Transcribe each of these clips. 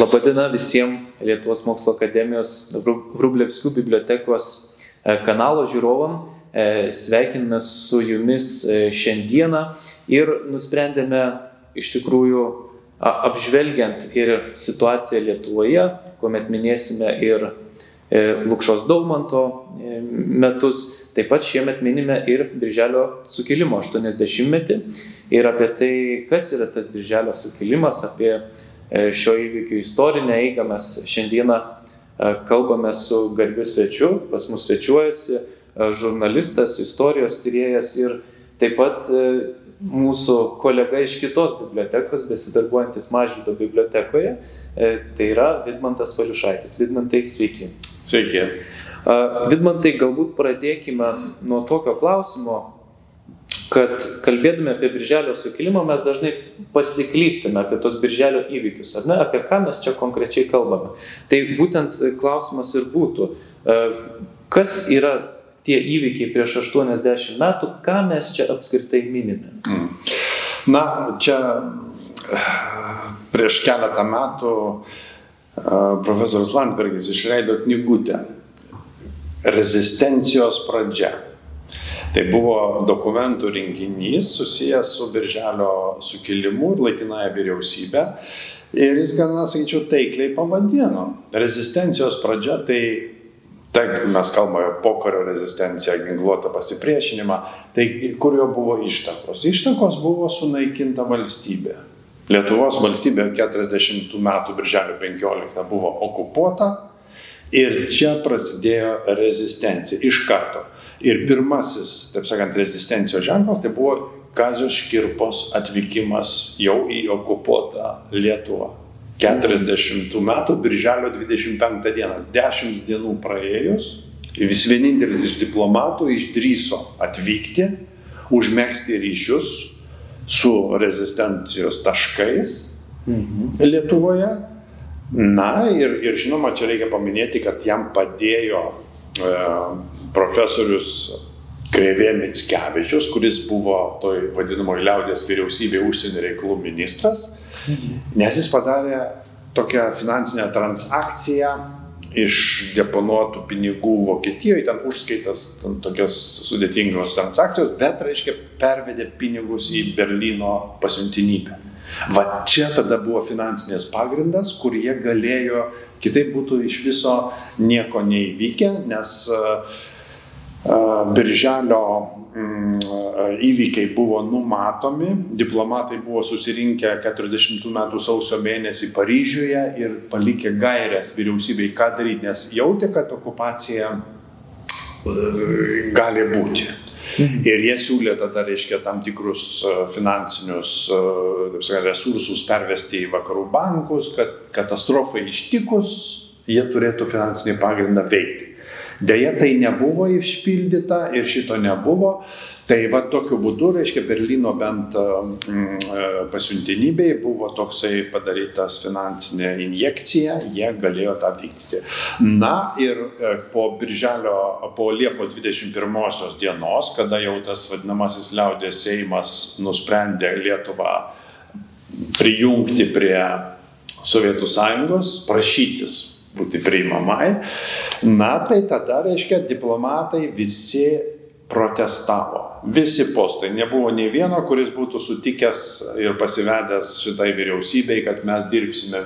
Labadiena visiems Lietuvos mokslo akademijos Vrublevskių bibliotekos e, kanalo žiūrovam. E, sveikiname su jumis e, šiandieną ir nusprendėme iš tikrųjų apžvelgiant ir situaciją Lietuvoje, kuomet minėsime ir Lukšos Daumanto metus, taip pat šiemet minime ir Birželio sukilimo 80-metį ir apie tai, kas yra tas Birželio sukilimas, apie šio įvykio istorinę eigą mes šiandieną e, kalbame su garbiu svečiu, pas mus svečiuojasi e, žurnalistas, istorijos tyrėjas ir taip pat mūsų kolega iš kitos bibliotekos, besidarbuojantis Mažvido bibliotekoje, tai yra Vidmantas Valiušaitis. Vidmantai, sveiki. Sveiki. Vidmantai, galbūt pradėkime nuo tokio klausimo, kad kalbėdami apie birželio sukilimą mes dažnai pasiklystame apie tos birželio įvykius, ar ne, apie ką mes čia konkrečiai kalbame. Tai būtent klausimas ir būtų, e, kas yra tie įvykiai prieš 80 metų, ką mes čia apskritai minime. Mm. Na, čia prieš keletą metų e, profesorius Landbergis išleido knygutę Rezistencijos pradžia Tai buvo dokumentų rinkinys susijęs su Birželio sukilimu ir laikinąją vyriausybę. Ir jis gana, sakyčiau, taikliai pavadino. Rezistencijos pradžia tai, taip, mes kalbame pokario rezistenciją, ginkluotą pasipriešinimą, tai kur jo buvo ištakos? Ištakos buvo sunaikinta valstybė. Lietuvos valstybė 40 metų birželio 15 buvo okupuota ir čia prasidėjo rezistencija iš karto. Ir pirmasis, taip sakant, rezistencijos ženklas tai buvo Kazio Škirpos atvykimas jau į okupuotą Lietuvą. 40 metų, birželio 25 dieną, 10 dienų praėjus, vis vienintelis iš diplomatų išdryso atvykti, užmėgsti ryšius su rezistencijos taškais mhm. Lietuvoje. Na ir, ir žinoma, čia reikia paminėti, kad jam padėjo profesorius Krevė Mitskevičius, kuris buvo toj vadinamoji liaudės vyriausybėje užsienio reikalų ministras, nes jis padarė tokią finansinę transakciją iš deponuotų pinigų Vokietijoje, ten užskaitas ten tokios sudėtingos transakcijos, bet, reiškia, pervedė pinigus į Berlyno pasiuntinybę. Va čia tada buvo finansinės pagrindas, kur jie galėjo Kitaip būtų iš viso nieko neįvykę, nes Birželio mm, įvykiai buvo numatomi, diplomatai buvo susirinkę 40 metų sausio mėnesį Paryžiuje ir palikę gairias vyriausybei, ką daryti, nes jautė, kad okupacija gali būti. Mhm. Ir jie siūlė tada, reiškia, tam tikrus e, finansinius e, sakant, resursus pervesti į vakarų bankus, kad katastrofai ištikus jie turėtų finansinį pagrindą veikti. Deja, tai nebuvo išpildyta ir šito nebuvo. Tai va tokiu būdu, reiškia, Berlyno bent mm, e, pasiuntinybei buvo toksai padarytas finansinė injekcija, jie galėjo tą vykdyti. Na ir e, po birželio, po Liepos 21 dienos, kada jau tas vadinamasis liaudės Seimas nusprendė Lietuvą prijungti prie Sovietų sąjungos, prašytis būti priimamai, na tai tada, reiškia, diplomatai visi protestavo. Visi postai. Nebuvo nei vieno, kuris būtų sutikęs ir pasivedęs šitai vyriausybei, kad mes dirbsime.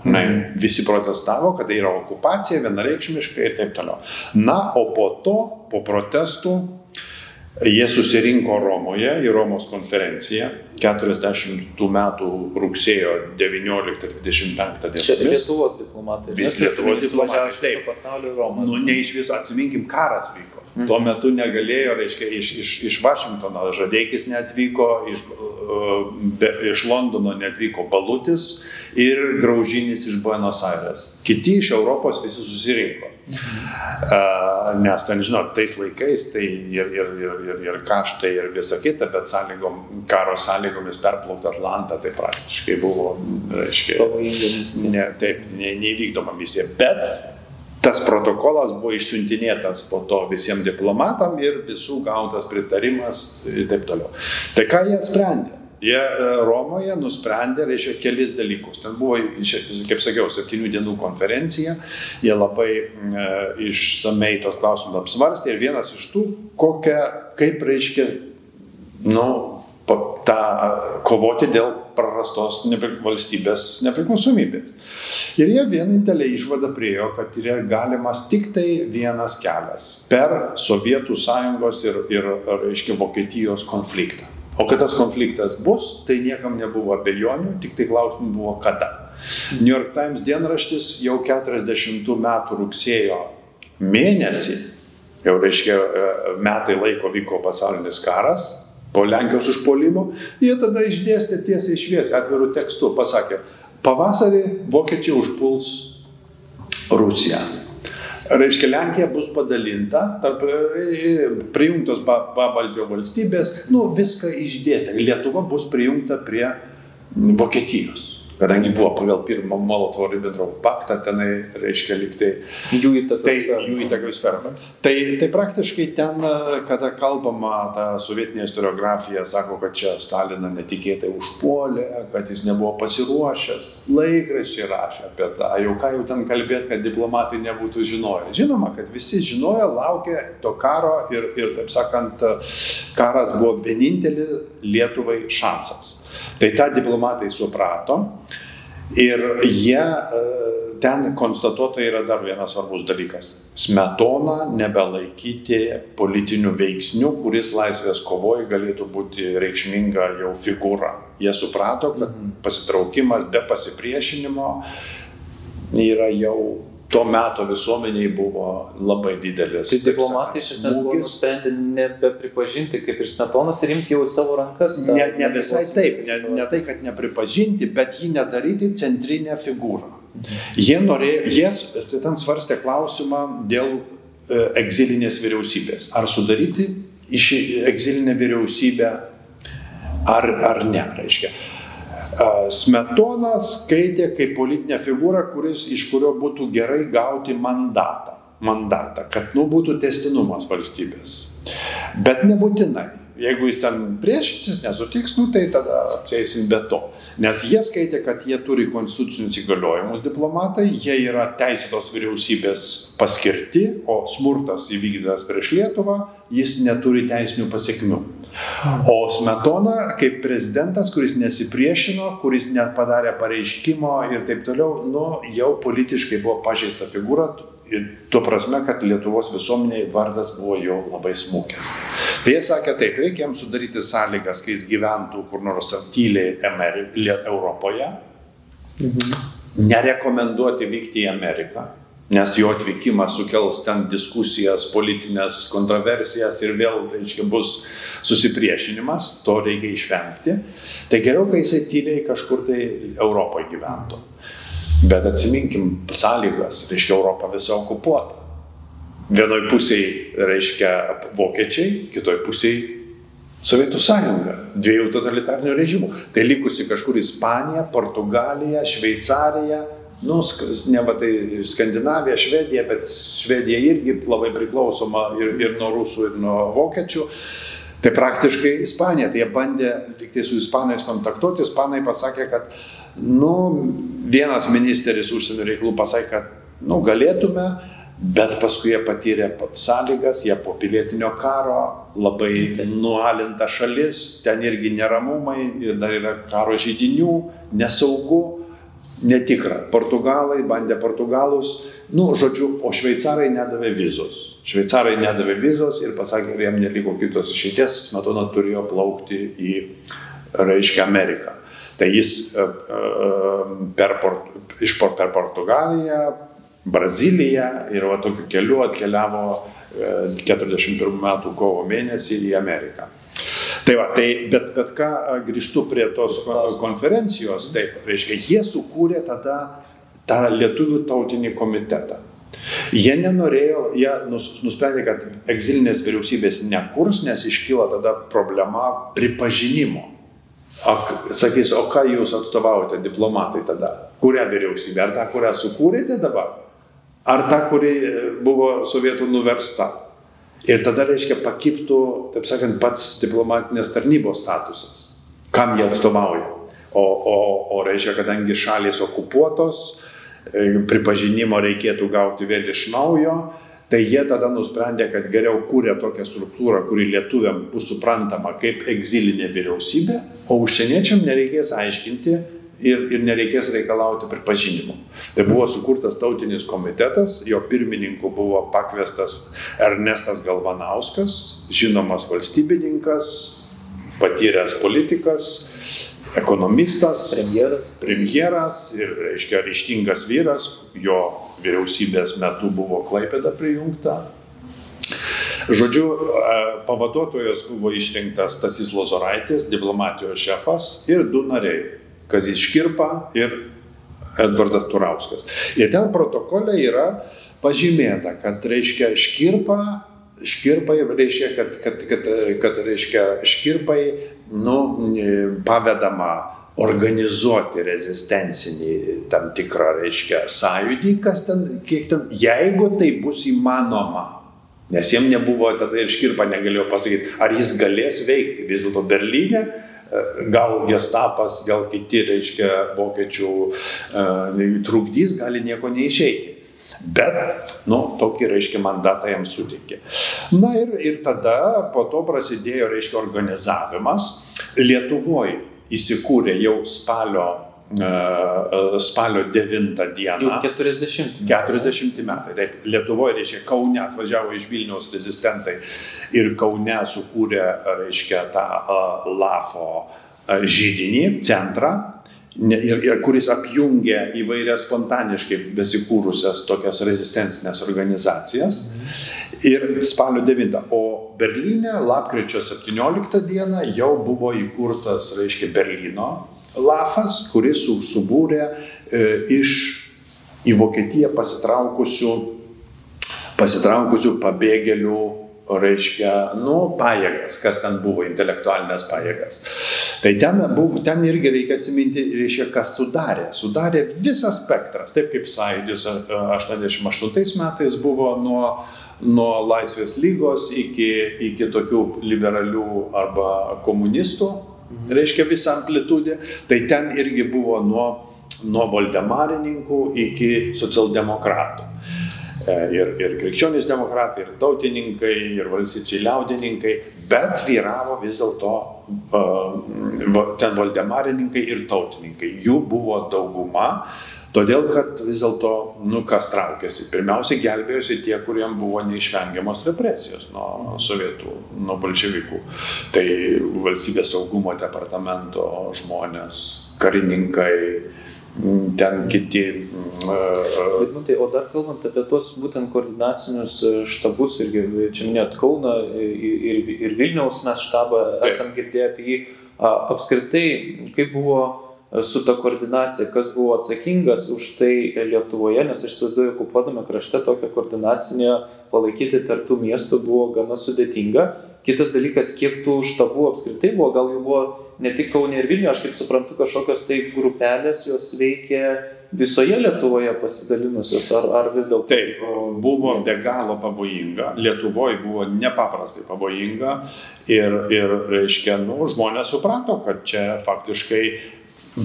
Na, visi protestavo, kad tai yra okupacija vienareikšmiškai ir taip toliau. Na, o po to, po protestų, Jie susirinko Romoje į Romos konferenciją 40 metų rugsėjo 19-25 dienomis. Čia Lietuvos diplomatai. Vis Lietuvos diplomatai. Taip, pasaulio Romą. Nu, ne iš viso, atsiminkim, karas vyko. Mhm. Tuo metu negalėjo, reiškia, iš, iš, iš Vašingtono Žadeikis netvyko, iš, be, iš Londono netvyko Balutis ir Graužinis iš Buenos Aires. Kiti iš Europos visi susirinko. Uh, nes ten, žinot, tais laikais tai ir, ir, ir, ir, ir kaštai ir visa kita, bet sąlygom, karo sąlygomis perplaukti Atlantą tai praktiškai buvo, reiškia, ne, taip, ne, neįvykdoma misija. Bet tas protokolas buvo išsiuntinėtas po to visiems diplomatam ir visų gautas pritarimas ir taip toliau. Tai ką jie sprendė? Jie e, Romoje nusprendė, reiškia, kelis dalykus. Ten buvo, kaip sakiau, septynių dienų konferencija, jie labai e, išsamei tos klausimus apsvarstė ir vienas iš tų, kokia, kaip reiškia, nu, tą kovoti dėl prarastos nepri, valstybės nepriklausomybės. Ir jie vienintelė išvada priejo, kad yra galimas tik tai vienas kelias per Sovietų sąjungos ir, ir reiškia, Vokietijos konfliktą. O kad tas konfliktas bus, tai niekam nebuvo abejonių, tik tai klausimų buvo kada. New York Times dienraštis jau 40 metų rugsėjo mėnesį, jau reiškia metai laiko vyko pasaulinis karas, po Lenkijos užpolimo, jie tada išdėstė tiesiai išviesiai, atvirų tekstų, pasakė, pavasarį vokiečiai užpuls Rusiją. Reiškia, Lenkija bus padalinta, tarp prijungtos Pabaltio valstybės, nu viską išdėstė. Lietuva bus prijungta prie Vokietijos kadangi buvo pagal pirmą Molotovo-Ribbentrop paktą, tenai reiškia liktai jų įtakos tai, jų įtakos sferą. Tai, tai praktiškai ten, kada kalbama ta sovietinė istoriografija, sako, kad čia Staliną netikėtai užpuolė, kad jis nebuvo pasiruošęs, laikraščiai rašė apie tą, jau ką jau ten kalbėti, kad diplomatai nebūtų žinoję. Žinoma, kad visi žinojo, laukė to karo ir, ir taip sakant, karas buvo vienintelis Lietuvai šansas. Tai tą diplomatai suprato ir jie e, ten konstatuota yra dar vienas svarbus dalykas. Smetona nebelaikyti politinių veiksnių, kuris laisvės kovoje galėtų būti reikšminga jau figūra. Jie suprato, kad mhm. pasitraukimas be pasipriešinimo yra jau tuo metu visuomeniai buvo labai didelis. Tai diplomatai iš esmės buvo nusprendę nebepripažinti kaip ir smetonas ir imti jau savo rankas. Ne, ne visai taip, ne, ne tai, kad nepripažinti, bet jį nedaryti centrinę figūrą. Jie norėjo, jie tai ten svarstė klausimą dėl e, egzilinės vyriausybės. Ar sudaryti iš egzilinę vyriausybę ar, ar ne, reiškia. Smetona skaitė kaip politinę figūrą, kuris, iš kurio būtų gerai gauti mandatą, mandatą kad nu, būtų testinumas valstybės. Bet nebūtinai. Jeigu jis ten priešinsis, nesutiks, nu, tai tada apsėsim be to. Nes jie skaitė, kad jie turi konstitucinius įgaliojimus diplomatai, jie yra teisėtos vyriausybės paskirti, o smurtas įvykdytas prieš Lietuvą, jis neturi teisinių pasiekmių. O Smetona kaip prezidentas, kuris nesipriešino, kuris net padarė pareiškimo ir taip toliau, nu, jau politiškai buvo pažeista figūra, ir tuo prasme, kad Lietuvos visuomeniai vardas buvo jau labai smūkęs. Tai jie sakė taip, reikia jam sudaryti sąlygas, kai jis gyventų kur nors tyliai Europoje, mhm. nerekomenduoti vykti į Ameriką, nes jo atvykimas sukels ten diskusijas, politinės kontroversijas ir vėl, reiškia, bus susipriešinimas, to reikia išvengti. Tai geriau, kai jisai tyliai kažkur tai Europoje gyventų. Bet atsiminkim sąlygas, reiškia, Europa visa okupuota. Vienoj pusėje reiškia vokiečiai, kitoj pusėje Sovietų sąjunga, dviejų totalitarnių režimų. Tai likusi kažkur Ispanija, Portugalija, Šveicarija, nu, ne va tai Skandinavija, Švedija, bet Švedija irgi labai priklausoma ir, ir nuo rusų, ir nuo vokiečių. Tai praktiškai Ispanija, tai jie bandė liktai su ispanais kontaktuoti, ispanai pasakė, kad, nu, vienas ministeris užsienio reikalų pasakė, kad, nu, galėtume, bet paskui jie patyrė sąlygas, jie po pilietinio karo, labai nualinta šalis, ten irgi neramumai, ir dar yra karo žydinių, nesaugu netikra. Portugalai bandė portugalus, nu, žodžiu, o šveicarai nedavė vizos. Šveicarai nedavė vizos ir pasakė, kad jam neliko kitos išeities, Smetona turėjo plaukti į, reiškia, Ameriką. Tai jis e, e, per, iš per Portugaliją, Braziliją ir va tokiu keliu atkeliavo 41 e, metų kovo mėnesį į Ameriką. Tai va, tai bet, bet ką grįžtu prie tos konferencijos, taip, reiškia, jie sukūrė tada tą lietuvių tautinį komitetą. Jie nenorėjo, jie nus, nusprendė, kad egzilinės vyriausybės nekurs, nes iškyla tada problema pripažinimo. Ak, sakys, o ką jūs atstovaujate diplomatai tada? Kurią vyriausybę? Ar tą, kurią sukūrėte dabar? Ar tą, kuri buvo sovietų nuversta? Ir tada, reiškia, pakiptų, taip sakant, pats diplomatinės tarnybos statusas. kam jie atstovauja. O, o, o reiškia, kadangi šalis okupuotos, e, pripažinimo reikėtų gauti vėl iš naujo, tai jie tada nusprendė, kad geriau kūrė tokią struktūrą, kuri lietuviam bus suprantama kaip egzilinė vyriausybė, o užsieniečiam nereikės aiškinti ir, ir nereikės reikalauti pripažinimo. Tai buvo sukurtas tautinis komitetas, jo pirmininku buvo pakviestas Ernestas Galvanauskas, žinomas valstybininkas, patyręs politikas, ekonomistas, premjeras. premjeras ir, reiškia, ryštingas vyras, jo vyriausybės metu buvo Klaipėda prijungta. Žodžiu, pavaduotojas buvo išrinktas Tasis Lozoraitis, diplomatijos šefas ir du nariai - Kazis Škirpa ir Edvardas Turauskas. Ir ten protokole yra pažymėta, kad, reiškia, Škirpa škirpai reiškia, kad, kad, kad, kad reiškia, škirpai nu, pavedama organizuoti rezistencinį tam tikrą, reiškia, sąjūdį, kas ten, kiek ten, jeigu tai bus įmanoma. Nes jiem nebuvo, tada ir škirpa negalėjo pasakyti, ar jis galės veikti. Vis dėlto Berlyne gal gestapas, gal kiti, reiškia, vokiečių uh, trukdys, gali nieko neišeiti. Bet, nu, tokį, reiškia, mandatą jam suteikė. Na ir, ir tada po to prasidėjo, reiškia, organizavimas. Lietuvoje įsikūrė jau spalio, spalio 9 dieną. Jau 40. 40 metai. Taip, Lietuvoje, reiškia, Kaune atvažiavo iš Vilniaus rezistentai ir Kaune sukūrė, reiškia, tą LAFO žydinį, centrą, ir, ir kuris apjungia įvairias spontaniškai besikūrusias tokias rezistencinės organizacijas. Ir spalio 9. O Berlyne lapkričio 17 dieną jau buvo įkurtas, reiškia, Berlyno lafas, kuris subūrė e, iš į Vokietiją pasitraukusių, pasitraukusių pabėgėlių reiškia, nu, pajėgas, kas ten buvo, intelektualinės pajėgas. Tai ten, buvo, ten irgi reikia atsiminti, reiškia, kas sudarė. Sudarė visas spektras, taip kaip Sąjūdis 88 metais buvo nuo, nuo Laisvės lygos iki, iki tokių liberalių arba komunistų, reiškia visą amplitudę. Tai ten irgi buvo nuo, nuo voldemarininkų iki socialdemokratų. E, ir, ir krikščionys demokratai, ir tautininkai, ir valstyčiai liaudininkai, bet vyravo vis dėlto uh, ten valdemarininkai ir tautininkai. Jų buvo dauguma, todėl kad vis dėlto, nu kas traukėsi, pirmiausiai gelbėjosi tie, kuriems buvo neišvengiamos represijos nuo sovietų, nuo bolševikų. Tai valstybės saugumo departamento žmonės, karininkai, ten kiti. Bet, nu, tai, o dar kalbant apie tuos būtent koordinacinius e, štabus, irgi čia minėt Kauną ir, ir, ir Vilniaus mes štabą esam girdėję apie jį, apskritai, kaip buvo e, su ta koordinacija, kas buvo atsakingas už tai Lietuvoje, nes aš įsivaizduoju, okupuodami krašte tokią koordinacinę palaikyti tarptų miestų buvo gana sudėtinga. Kitas dalykas, kiek tų štabų apskritai buvo, gal jų buvo ne tik Kaune ir Vilniuje, aš kaip suprantu, kažkokios tai grupelės jos veikia visoje Lietuvoje pasidalinusios, ar, ar vis dėlto? Taip, buvo be galo pavojinga, Lietuvoje buvo nepaprastai pavojinga ir, ir reiškia, nu, žmonės suprato, kad čia faktiškai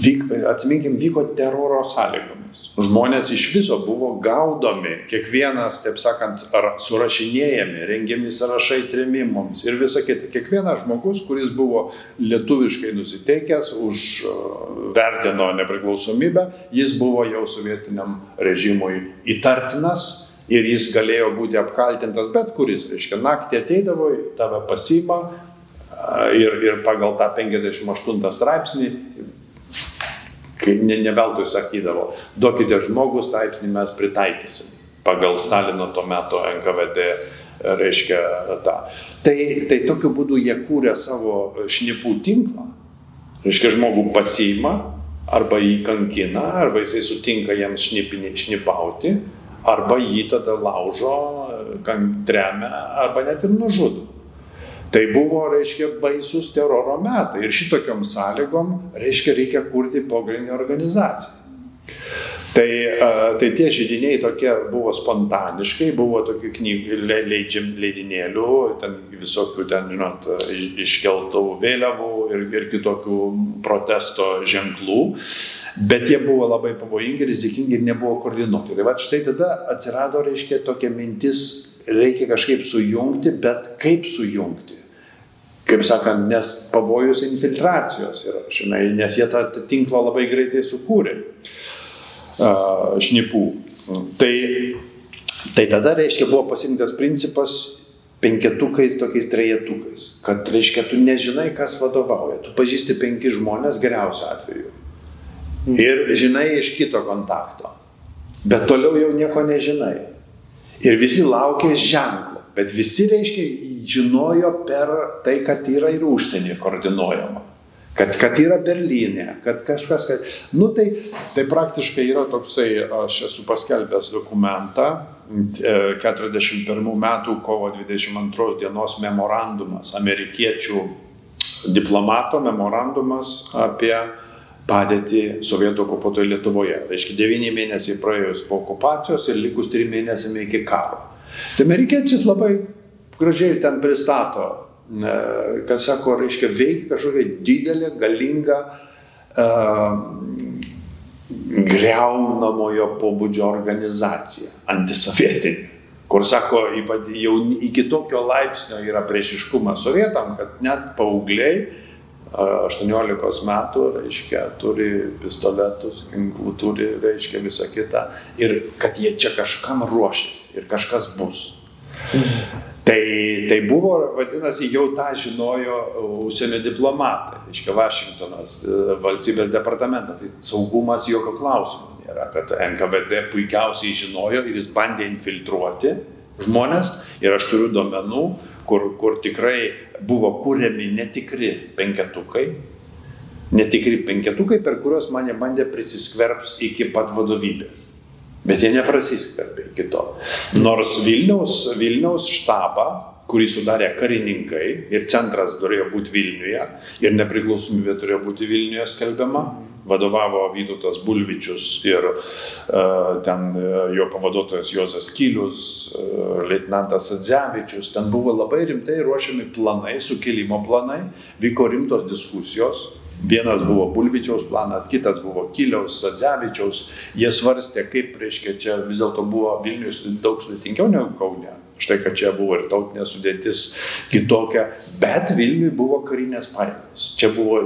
vyk, atsiminkim, vyko teroro sąlygomis. Žmonės iš viso buvo gaudomi, kiekvienas, taip sakant, surašinėjami, rengiami sąrašai tremimams ir visa kita. Kiekvienas žmogus, kuris buvo lietuviškai nusiteikęs, už vertino nepriklausomybę, jis buvo jau sovietiniam režimui įtartinas ir jis galėjo būti apkaltintas bet kuris. Reiškia, naktį ateidavo, tave pasima ir, ir pagal tą 58 straipsnį kai ne, ne veltui sakydavo, duokite žmogų straipsnį mes pritaikysim pagal Stalino tuo metu NKVD reiškia tą. Tai, tai tokiu būdu jie kūrė savo šnipų tinklą. Reiškia, žmogų pasiima, arba jį kankina, arba jisai sutinka jiems šnipinį, šnipauti, arba jį tada laužo, tremia, arba net ir nužudo. Tai buvo, reiškia, baisus teroro metai ir šitokiom sąlygom, reiškia, reikia kurti pogrindinę organizaciją. Tai, tai tie žydiniai tokie buvo spontaniškai, buvo tokių knygų, leidžiam, leidinėlių, ten visokių ten, žinot, iškeltų vėliavų ir, ir kitokių protesto ženklų, bet jie buvo labai pavojingi, rizikingi ir nebuvo koordinuoti. Tai va štai tada atsirado, reiškia, tokia mintis, reikia kažkaip sujungti, bet kaip sujungti? Kaip sakant, nes pavojus infiltracijos yra, žinai, nes jie tą tinklą labai greitai sukūrė šnipų. Tai, tai tada, reiškia, buvo pasirinktas principas penketukais, tokiais trejetukais, kad, reiškia, tu nežinai, kas vadovauja, tu pažįsti penki žmonės geriausiu atveju. Ir žinai iš kito kontakto. Bet toliau jau nieko nežinai. Ir visi laukė ženklo. Bet visi, reiškia, žinojo per tai, kad yra ir užsienį koordinuojama kad, kad yra Berlyne, kad kažkas, kad, nu tai, tai praktiškai yra toksai, aš esu paskelbęs dokumentą, 41 e, metų kovo 22 dienos memorandumas, amerikiečių diplomato memorandumas apie padėtį sovietų okupuotoje Lietuvoje. Reiškia, 9 mėnesiai praėjus po okupacijos ir likus 3 mėnesiai iki karo. Tai amerikiečiai labai gražiai ten pristato kad sako, reiškia, veikia kažkokia didelė, galinga, uh, greunamojo pobūdžio organizacija, antisovietinė, kur sako, jau iki tokio laipsnio yra priešiškumas sovietam, kad net paaugliai 18 metų, reiškia, turi pistoletus, ginklų turi, reiškia, visą kitą. Ir kad jie čia kažkam ruošiasi ir kažkas bus. Mhm. Tai, tai buvo, vadinasi, jau tą žinojo užsienio diplomatai, reiškia Vašingtonas, valstybės departamentas. Tai saugumas jokio klausimo nėra, kad NKVD puikiausiai žinojo ir jis bandė infiltruoti žmonės. Ir aš turiu duomenų, kur, kur tikrai buvo kūriami netikri penketukai, netikri penketukai, per kuriuos mane bandė prisiskverbs iki pat vadovybės. Bet jie neprasiskverbė iki to. Nors Vilniaus, Vilniaus štabą, kurį sudarė karininkai ir centras turėjo būti Vilniuje ir nepriklausomybė turėjo būti Vilniuje skelbiama, vadovavo Vytautas Bulvičius ir uh, ten uh, jo pavaduotojas Jozas Kilius, uh, leitnantas Adzevičius, ten buvo labai rimtai ruošiami planai, sukilimo planai, vyko rimtos diskusijos Vienas buvo Bulvičiaus planas, kitas buvo Kiliaus, Sadzevičiaus. Jie svarstė, kaip, reiškia, čia vis dėlto buvo Vilnius daug sudėtingiau negu Kaune. Štai, kad čia buvo ir tautinė sudėtis kitokia, bet Vilniui buvo karinės pajėgos. Čia buvo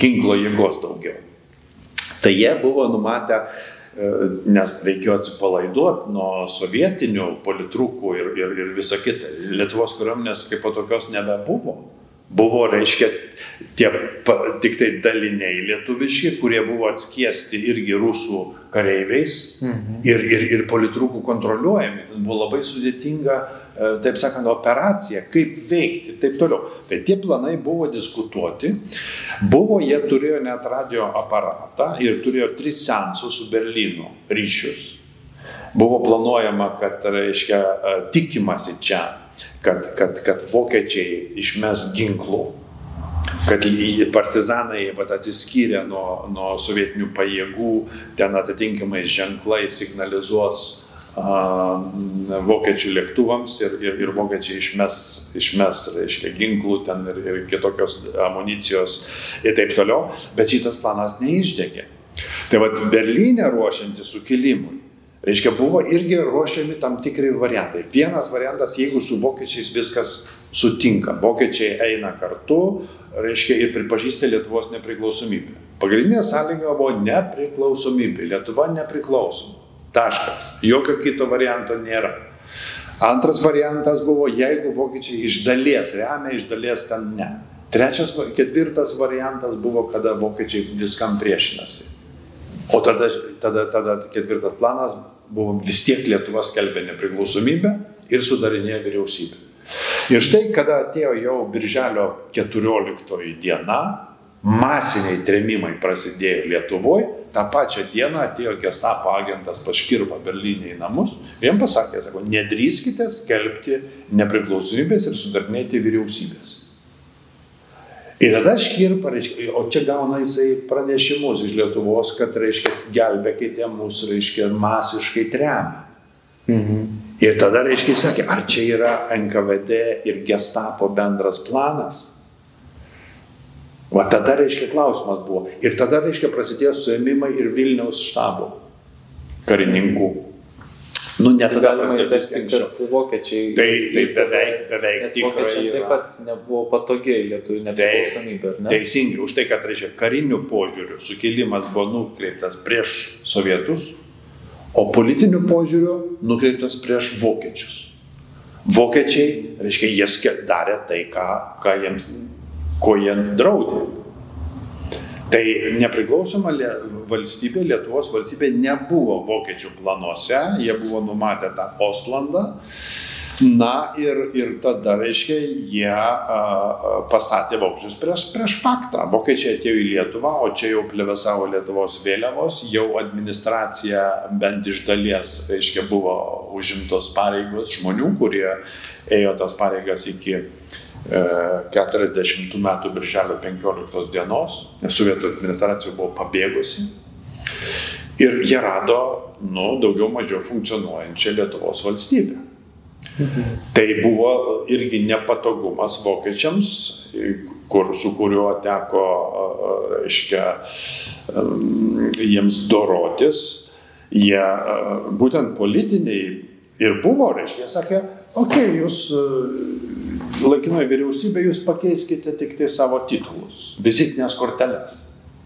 ginklo jėgos daugiau. Tai jie buvo numatę e, nes reikėjo atsipalaiduoti nuo sovietinių politrukų ir, ir, ir viso kita. Lietuvos kariuomenės kaip po tokios nebebuvo. Buvo, reiškia, tie tik tai daliniai lietuviški, kurie buvo atskiesti irgi rusų kareiviais mhm. ir, ir, ir politrukų kontroliuojami. Tai buvo labai sudėtinga, e, taip sakant, operacija, kaip veikti ir taip toliau. Tai tie planai buvo diskutuoti. Buvo, jie turėjo net radio aparatą ir turėjo tris sensus su Berlynu ryšius. Buvo planuojama, kad, reiškia, e, tikimasi čia kad, kad, kad vokiečiai išmes ginklų, kad partizanai vat, atsiskyrė nuo, nuo sovietinių pajėgų, ten atitinkamai ženklai signalizuos a, vokiečių lėktuvams ir, ir, ir vokiečiai išmes, išmes reiškia, ginklų ten ir, ir kitokios amunicijos ir taip toliau, bet šitas planas neišdegė. Tai vad Berlyne ruošiantis sukilimui, Reiškia, buvo irgi ruošiami tam tikri variantai. Vienas variantas, jeigu su vokiečiais viskas sutinka, vokiečiai eina kartu, reiškia, ir pripažįsta Lietuvos nepriklausomybę. Pagrindinė sąlyga buvo nepriklausomybė. Lietuva nepriklausoma. Taškas. Jokio kito varianto nėra. Antras variantas buvo, jeigu vokiečiai iš dalies remia, iš dalies ten ne. Trečias, ketvirtas variantas buvo, kada vokiečiai viskam priešinasi. O tada, tada, tada ketvirtas planas buvo vis tiek Lietuva skelbė nepriklausomybę ir sudarinėjo vyriausybę. Ir štai, kada atėjo jau birželio 14 diena, masiniai tremimai prasidėjo Lietuvoje, tą pačią dieną atėjo gestapo agentas paškirpa Berlyne į namus ir jam pasakė, sako, nedrįskite skelbti nepriklausomybės ir sudarinėti vyriausybės. Ir tada škirpa, reiškia, o čia gauna jisai pranešimus iš Lietuvos, kad, reiškia, gelbėkite mūsų, reiškia, masiškai tremia. Mhm. Ir tada, reiškia, jis sakė, ar čia yra NKVD ir Gestapo bendras planas? Va tada, reiškia, klausimas buvo. Ir tada, reiškia, prasidėjo suėmimai ir Vilniaus štabo karininkų. Nu, net tai galima įtarti, kad vokiečiai. Tai, tai beveik, beveik. Nes vokiečiai taip pat nebuvo patogiai lietuvių nepriklausomybė. Ne? Teisingai, už tai, kad, reiškia, karinių požiūrių sukilimas buvo nukreiptas prieš sovietus, o politinių požiūrių nukreiptas prieš vokiečius. Vokiečiai, reiškia, jie darė tai, ką, ką jiems ko jie draudė. Tai nepriklausoma valstybė, Lietuvos valstybė nebuvo vokiečių planuose, jie buvo numatę tą Oslandą. Na ir, ir tada, reiškia, jie a, pastatė vokiečius prieš, prieš faktą. Vokiečiai atėjo į Lietuvą, o čia jau plevesavo Lietuvos vėliavos, jau administracija bent iš dalies, reiškia, buvo užimtos pareigos žmonių, kurie ėjo tas pareigas iki 40 metų birželio 15 dienos, nes sovietų administracija buvo pabėgusi. Ir jie rado, nu, daugiau mažiau funkcionuojančią Lietuvos valstybę. Mhm. Tai buvo irgi nepatogumas vokiečiams, kur, su kuriuo teko, reiškia, jiems dorotis. Jie būtent politiniai ir buvo, reiškia, sakė, okei, okay, jūs laikinoji vyriausybė, jūs pakeiskite tik tai savo titulus, vizitinės korteles.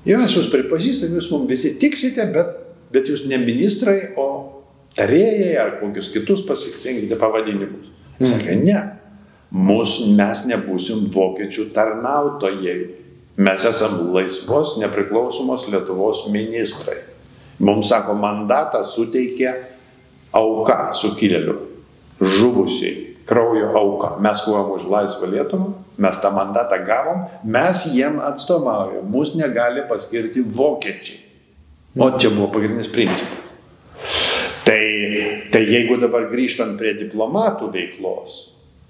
Ir mes jūs pripažįstame, jūs mums visi tiksite, bet, bet jūs ne ministrai, o tarėjai ar kokius kitus pasirinkite pavadinimus. Sakė, ne, Mus, mes nebūsim vokiečių tarnautojai. Mes esam laisvos, nepriklausomos Lietuvos ministrai. Mums, sako, mandatą suteikė auka sukilėlių, žuvusiai kraujo auką. Mes kovojam už laisvą Lietuvą, mes tą mandatą gavom, mes jiem atstovaujam, mus negali paskirti vokiečiai. O čia buvo pagrindinis principas. Tai, tai jeigu dabar grįžtant prie diplomatų veiklos,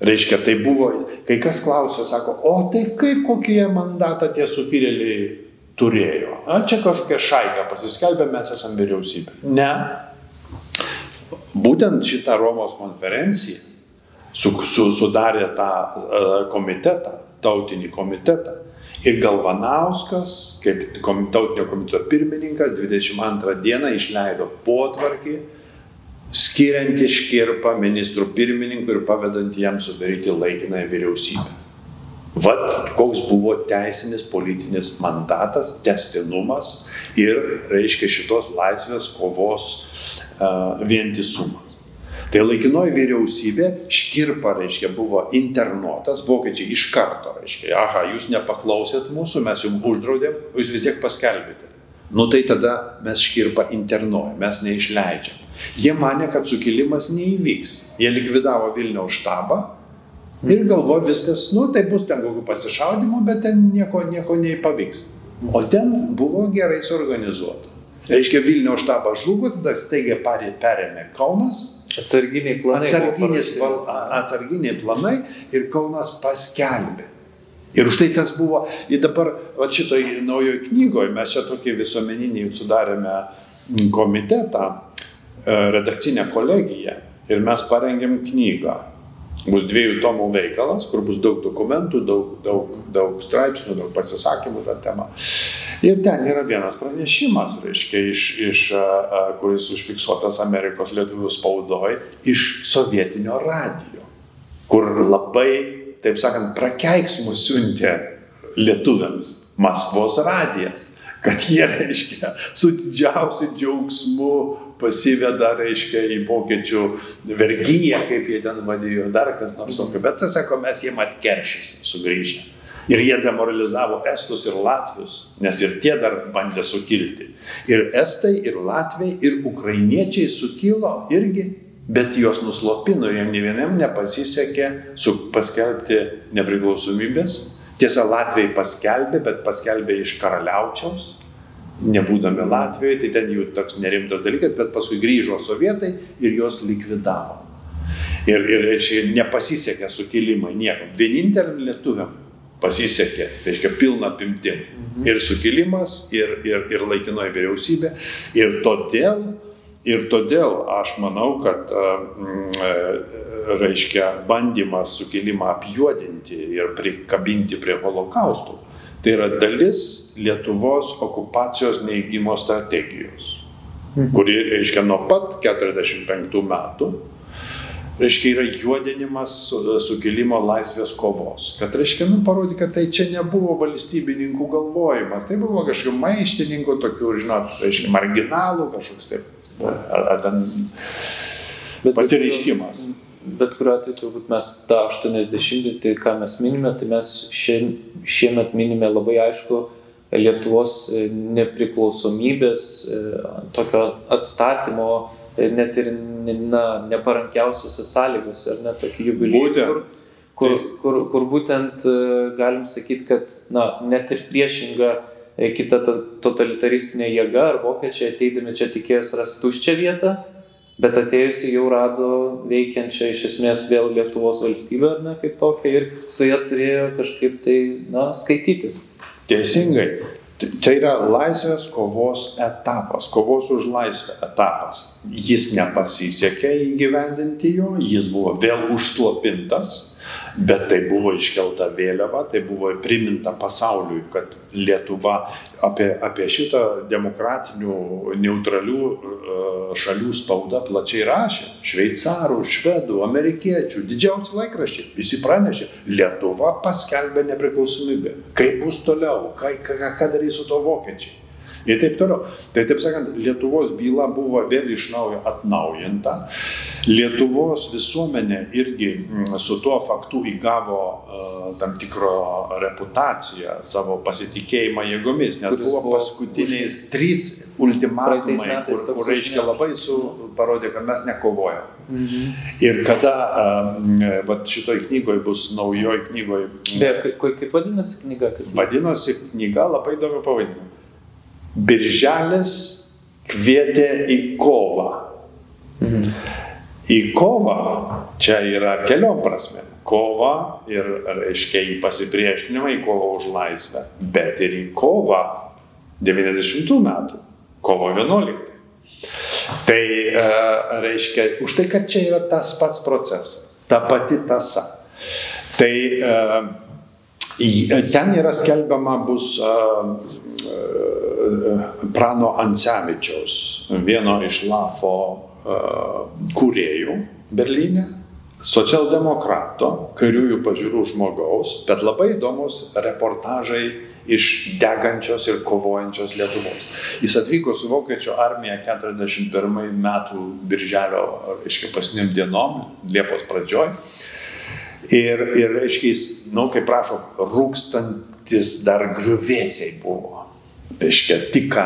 reiškia, tai buvo, kai kas klausė, sako, o tai kaip kokie mandatą tie sukilėliai turėjo? A, čia kažkokia šaika pasiskelbė, mes esame vyriausybė. Ne. Būtent šitą Romos konferenciją su, su, sudarė tą uh, komitetą, tautinį komitetą. Ir Galvanauskas, kaip tautinio komiteto pirmininkas, 22 dieną išleido potvarkį, skiriantį škirpą ministrų pirmininkų ir pavedant jam sudaryti laikinąją vyriausybę. Vat koks buvo teisinis politinis mandatas, testinumas ir, reiškia, šitos laisvės kovos uh, vientisumas. Tai laikinoji vyriausybė, škirpa, reiškia, buvo internuotas, vokiečiai iš karto, reiškia, aha, jūs nepaklausėt mūsų, mes jums uždraudėm, jūs vis tiek paskelbėte. Nu tai tada mes škirpą internuojam, mes neišleidžiam. Jie mane, kad sukilimas neįvyks. Jie likvidavo Vilniaus štabą ir galvo viskas, nu tai bus ten kokių pasišaudimų, bet ten nieko, nieko neįpavyks. O ten buvo gerai suorganizuota. Reiškia, Vilniaus štabas žlugo, tada staigiai perėmė Kaunas, Atsarginiai planai. Val, atsarginiai planai ir Kaunas paskelbė. Ir už tai tas buvo, ir dabar, va šitoj naujoje knygoje mes čia tokį visuomeninį sudarėme komitetą, e, redakcinę kolegiją ir mes parengėm knygą. Bus dviejų tomų veikalas, kur bus daug dokumentų, daug, daug, daug straipsnių, daug pasisakymų tą temą. Ir ten yra vienas pranešimas, reiškia, iš, iš, kuris užfiksuotas Amerikos lietuvių spaudoj, iš sovietinio radijo, kur labai, taip sakant, prakeiksmus siuntė lietuviams Maskvos radijas, kad jie, reiškia, su didžiausiu džiaugsmu pasiveda, reiškia, į vokiečių vergyją, kaip jie ten vadėjo, dar kas nors tokio. Bet, tas sako, mes jiem atkeršysim sugrįžę. Ir jie demoralizavo estus ir latvius, nes ir tie dar bandė sukilti. Ir estai, ir latviai, ir ukrainiečiai sukilo irgi, bet juos nuslopino ir jiem ne vienam nepasisekė paskelbti nepriklausomybės. Tiesa, latviai paskelbė, bet paskelbė iš karaliaučiaus, nebūdami Latvijoje, tai ten jų toks nerimtas dalykas, bet paskui grįžo sovietai ir juos likvidavo. Ir, ir čia nepasisekė sukilimai niekam. Vieninteliam lietuviam pasisekė, reiškia pilna pimtim. Mhm. Ir sukilimas, ir, ir, ir laikinoji vyriausybė. Ir todėl, ir todėl aš manau, kad, mm, reiškia, bandymas sukilimą apjuodinti ir prikabinti prie holokaustų, tai yra dalis Lietuvos okupacijos neįgymo strategijos, mhm. kuri, reiškia, nuo pat 45 metų reiškia, yra juodinimas sukilimo laisvės kovos. Kad, reiškia, nu, parodė, kad tai čia nebuvo valstybininkų galvojimas, tai buvo kažkokių maištininkų, tokių, žinot, reiškia, marginalų, kažkoks taip, ar, ar ten bet, pasireiškimas. Bet kuriuo atveju turbūt mes tą 80-metį, ką mes minime, tai mes šie, šiemet minime labai aišku Lietuvos nepriklausomybės, tokio atstatymo net ir na, neparankiausiose sąlygose, ar net tokį jubiliejų, kur, kur, kur, kur būtent e, galim sakyti, kad na, net ir priešinga e, kita totalitaristinė jėga ar vokiečiai ateidami čia tikėjus rasti tuščią vietą, bet atėjusi jau rado veikiančią iš esmės vėl Lietuvos valstybę, ar ne, kaip tokia, ir su ją turėjo kažkaip tai, na, skaitytis. Teisingai. Tai yra laisvės kovos etapas, kovos už laisvę etapas. Jis nepasisekė įgyvendinti jo, jis buvo vėl užslopintas, bet tai buvo iškelta vėliava, tai buvo priminta pasauliui, kad Lietuva apie, apie šitą demokratinių, neutralių šalių spaudą plačiai rašė. Šveicarų, švedų, amerikiečių, didžiausi laikraščiai, visi pranešė, Lietuva paskelbė nepriklausomybę. Kaip bus toliau, ką, ką, ką darys su to vokiečiai ir taip toliau. Tai taip sakant, Lietuvos byla buvo vėl iš naujo atnaujinta. Lietuvos visuomenė irgi mm, su tuo faktu įgavo uh, tam tikro reputaciją, savo pasitikėjimą jėgomis, nes Kuris buvo paskutiniais už... trys ultimatumai, kur, kur reiškia labai su, parodė, kad mes nekovojam. Mhm. Ir kada uh, šitoj knygoje bus naujoj knygoje. Kaip, kaip vadinasi knyga? Kaip... Vadinosi knyga labai įdomu pavadinimu. Birželis kvietė į kovą. Mhm. Į kovą čia yra keliom prasme. Kova ir, reiškia, į pasipriešinimą, į kovą už laisvę, bet ir į kovą 90 metų, kovo 11. Tai e, reiškia, už tai, kad čia yra tas pats procesas, ta pati tasa. Tai e, ten yra skelbiama bus e, Prano Ancevičiaus, vieno iš Lafo kūrėjų Berlyne, socialdemokrato, kairiųjų pažiūrų žmogaus, bet labai įdomus reportažai iš degančios ir kovojančios Lietuvos. Jis atvyko su Vokiečių armija 41 metų birželio, reiškia, pasiniam dienom, Liepos pradžioj. Ir, ir reiškia, jis, na, nu, kaip prašo, rūkstantis dar griuvėsiai buvo reiškia, tik ką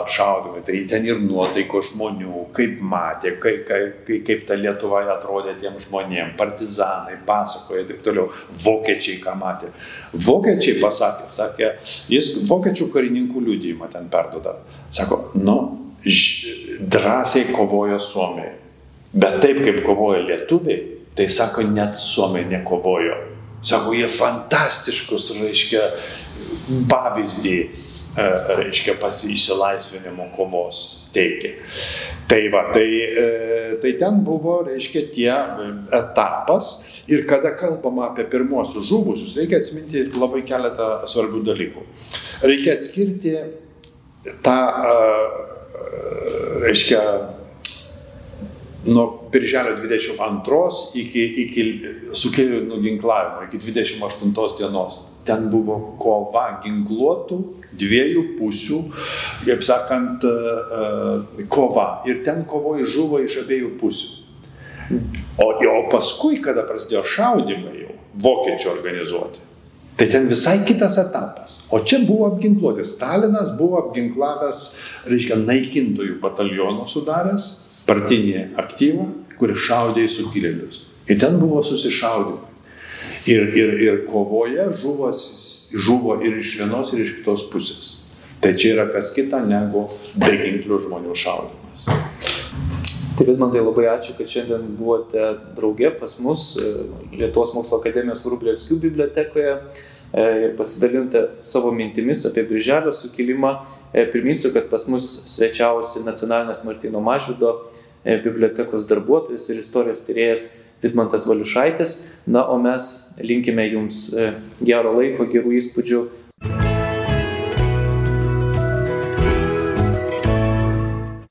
apšaudymai, tai ten ir nuotaiko žmonių, kaip matė, kaip, kaip, kaip ta Lietuva atrodė tiem žmonėm, partizanai pasakoja ir taip toliau, vokiečiai ką matė. Vokiečiai pasakė, sakė, jis vokiečių karininkų liūdėjimą ten perdoda. Sako, nu, ž, drąsiai kovojo Suomiai, bet taip kaip kovoja lietuviai, tai sako, net Suomiai nekovojo. Sako, jie fantastiškus, reiškia, pavyzdį reiškia, pasišsilaisvinimo kovos teikia. Tai va, tai, e, tai ten buvo, reiškia, tie etapas ir kada kalbama apie pirmosius žuvusius, reikia atsiminti labai keletą svarbių dalykų. Reikia atskirti tą, e, reiškia, nuo birželio 22 iki, iki sukėlėjų nuginklavimo, iki 28 dienos ten buvo kova ginkluotų dviejų pusių, kaip sakant, e, e, kova. Ir ten kovoje žuvo iš abiejų pusių. O, o paskui, kada prasidėjo šaudimai jau, vokiečių organizuoti, tai ten visai kitas etapas. O čia buvo apginkluoti. Stalinas buvo apginklavęs, reiškia, naikintojų bataliono sudaręs, partinį aktyvą, kuris šaudė į sukilėlius. Ir ten buvo susišaudimai. Ir, ir, ir kovoje žuvo, žuvo ir iš vienos, ir iš kitos pusės. Tai čia yra kas kita negu beginklių žmonių šaudimas. Tai Vidmantai labai ačiū, kad šiandien buvote drauge pas mus e, Lietuvos mokslo akademijos Rublevskių bibliotekoje e, ir pasidalinote savo mintimis apie Birželio sukilimą. E, priminsiu, kad pas mus svečiavosi nacionalinės Martino Mažvido bibliotekos darbuotojas ir istorijos tyrėjas Vidmantas Valiušaitis. Na, o mes linkime jums gero laiko, gerų įspūdžių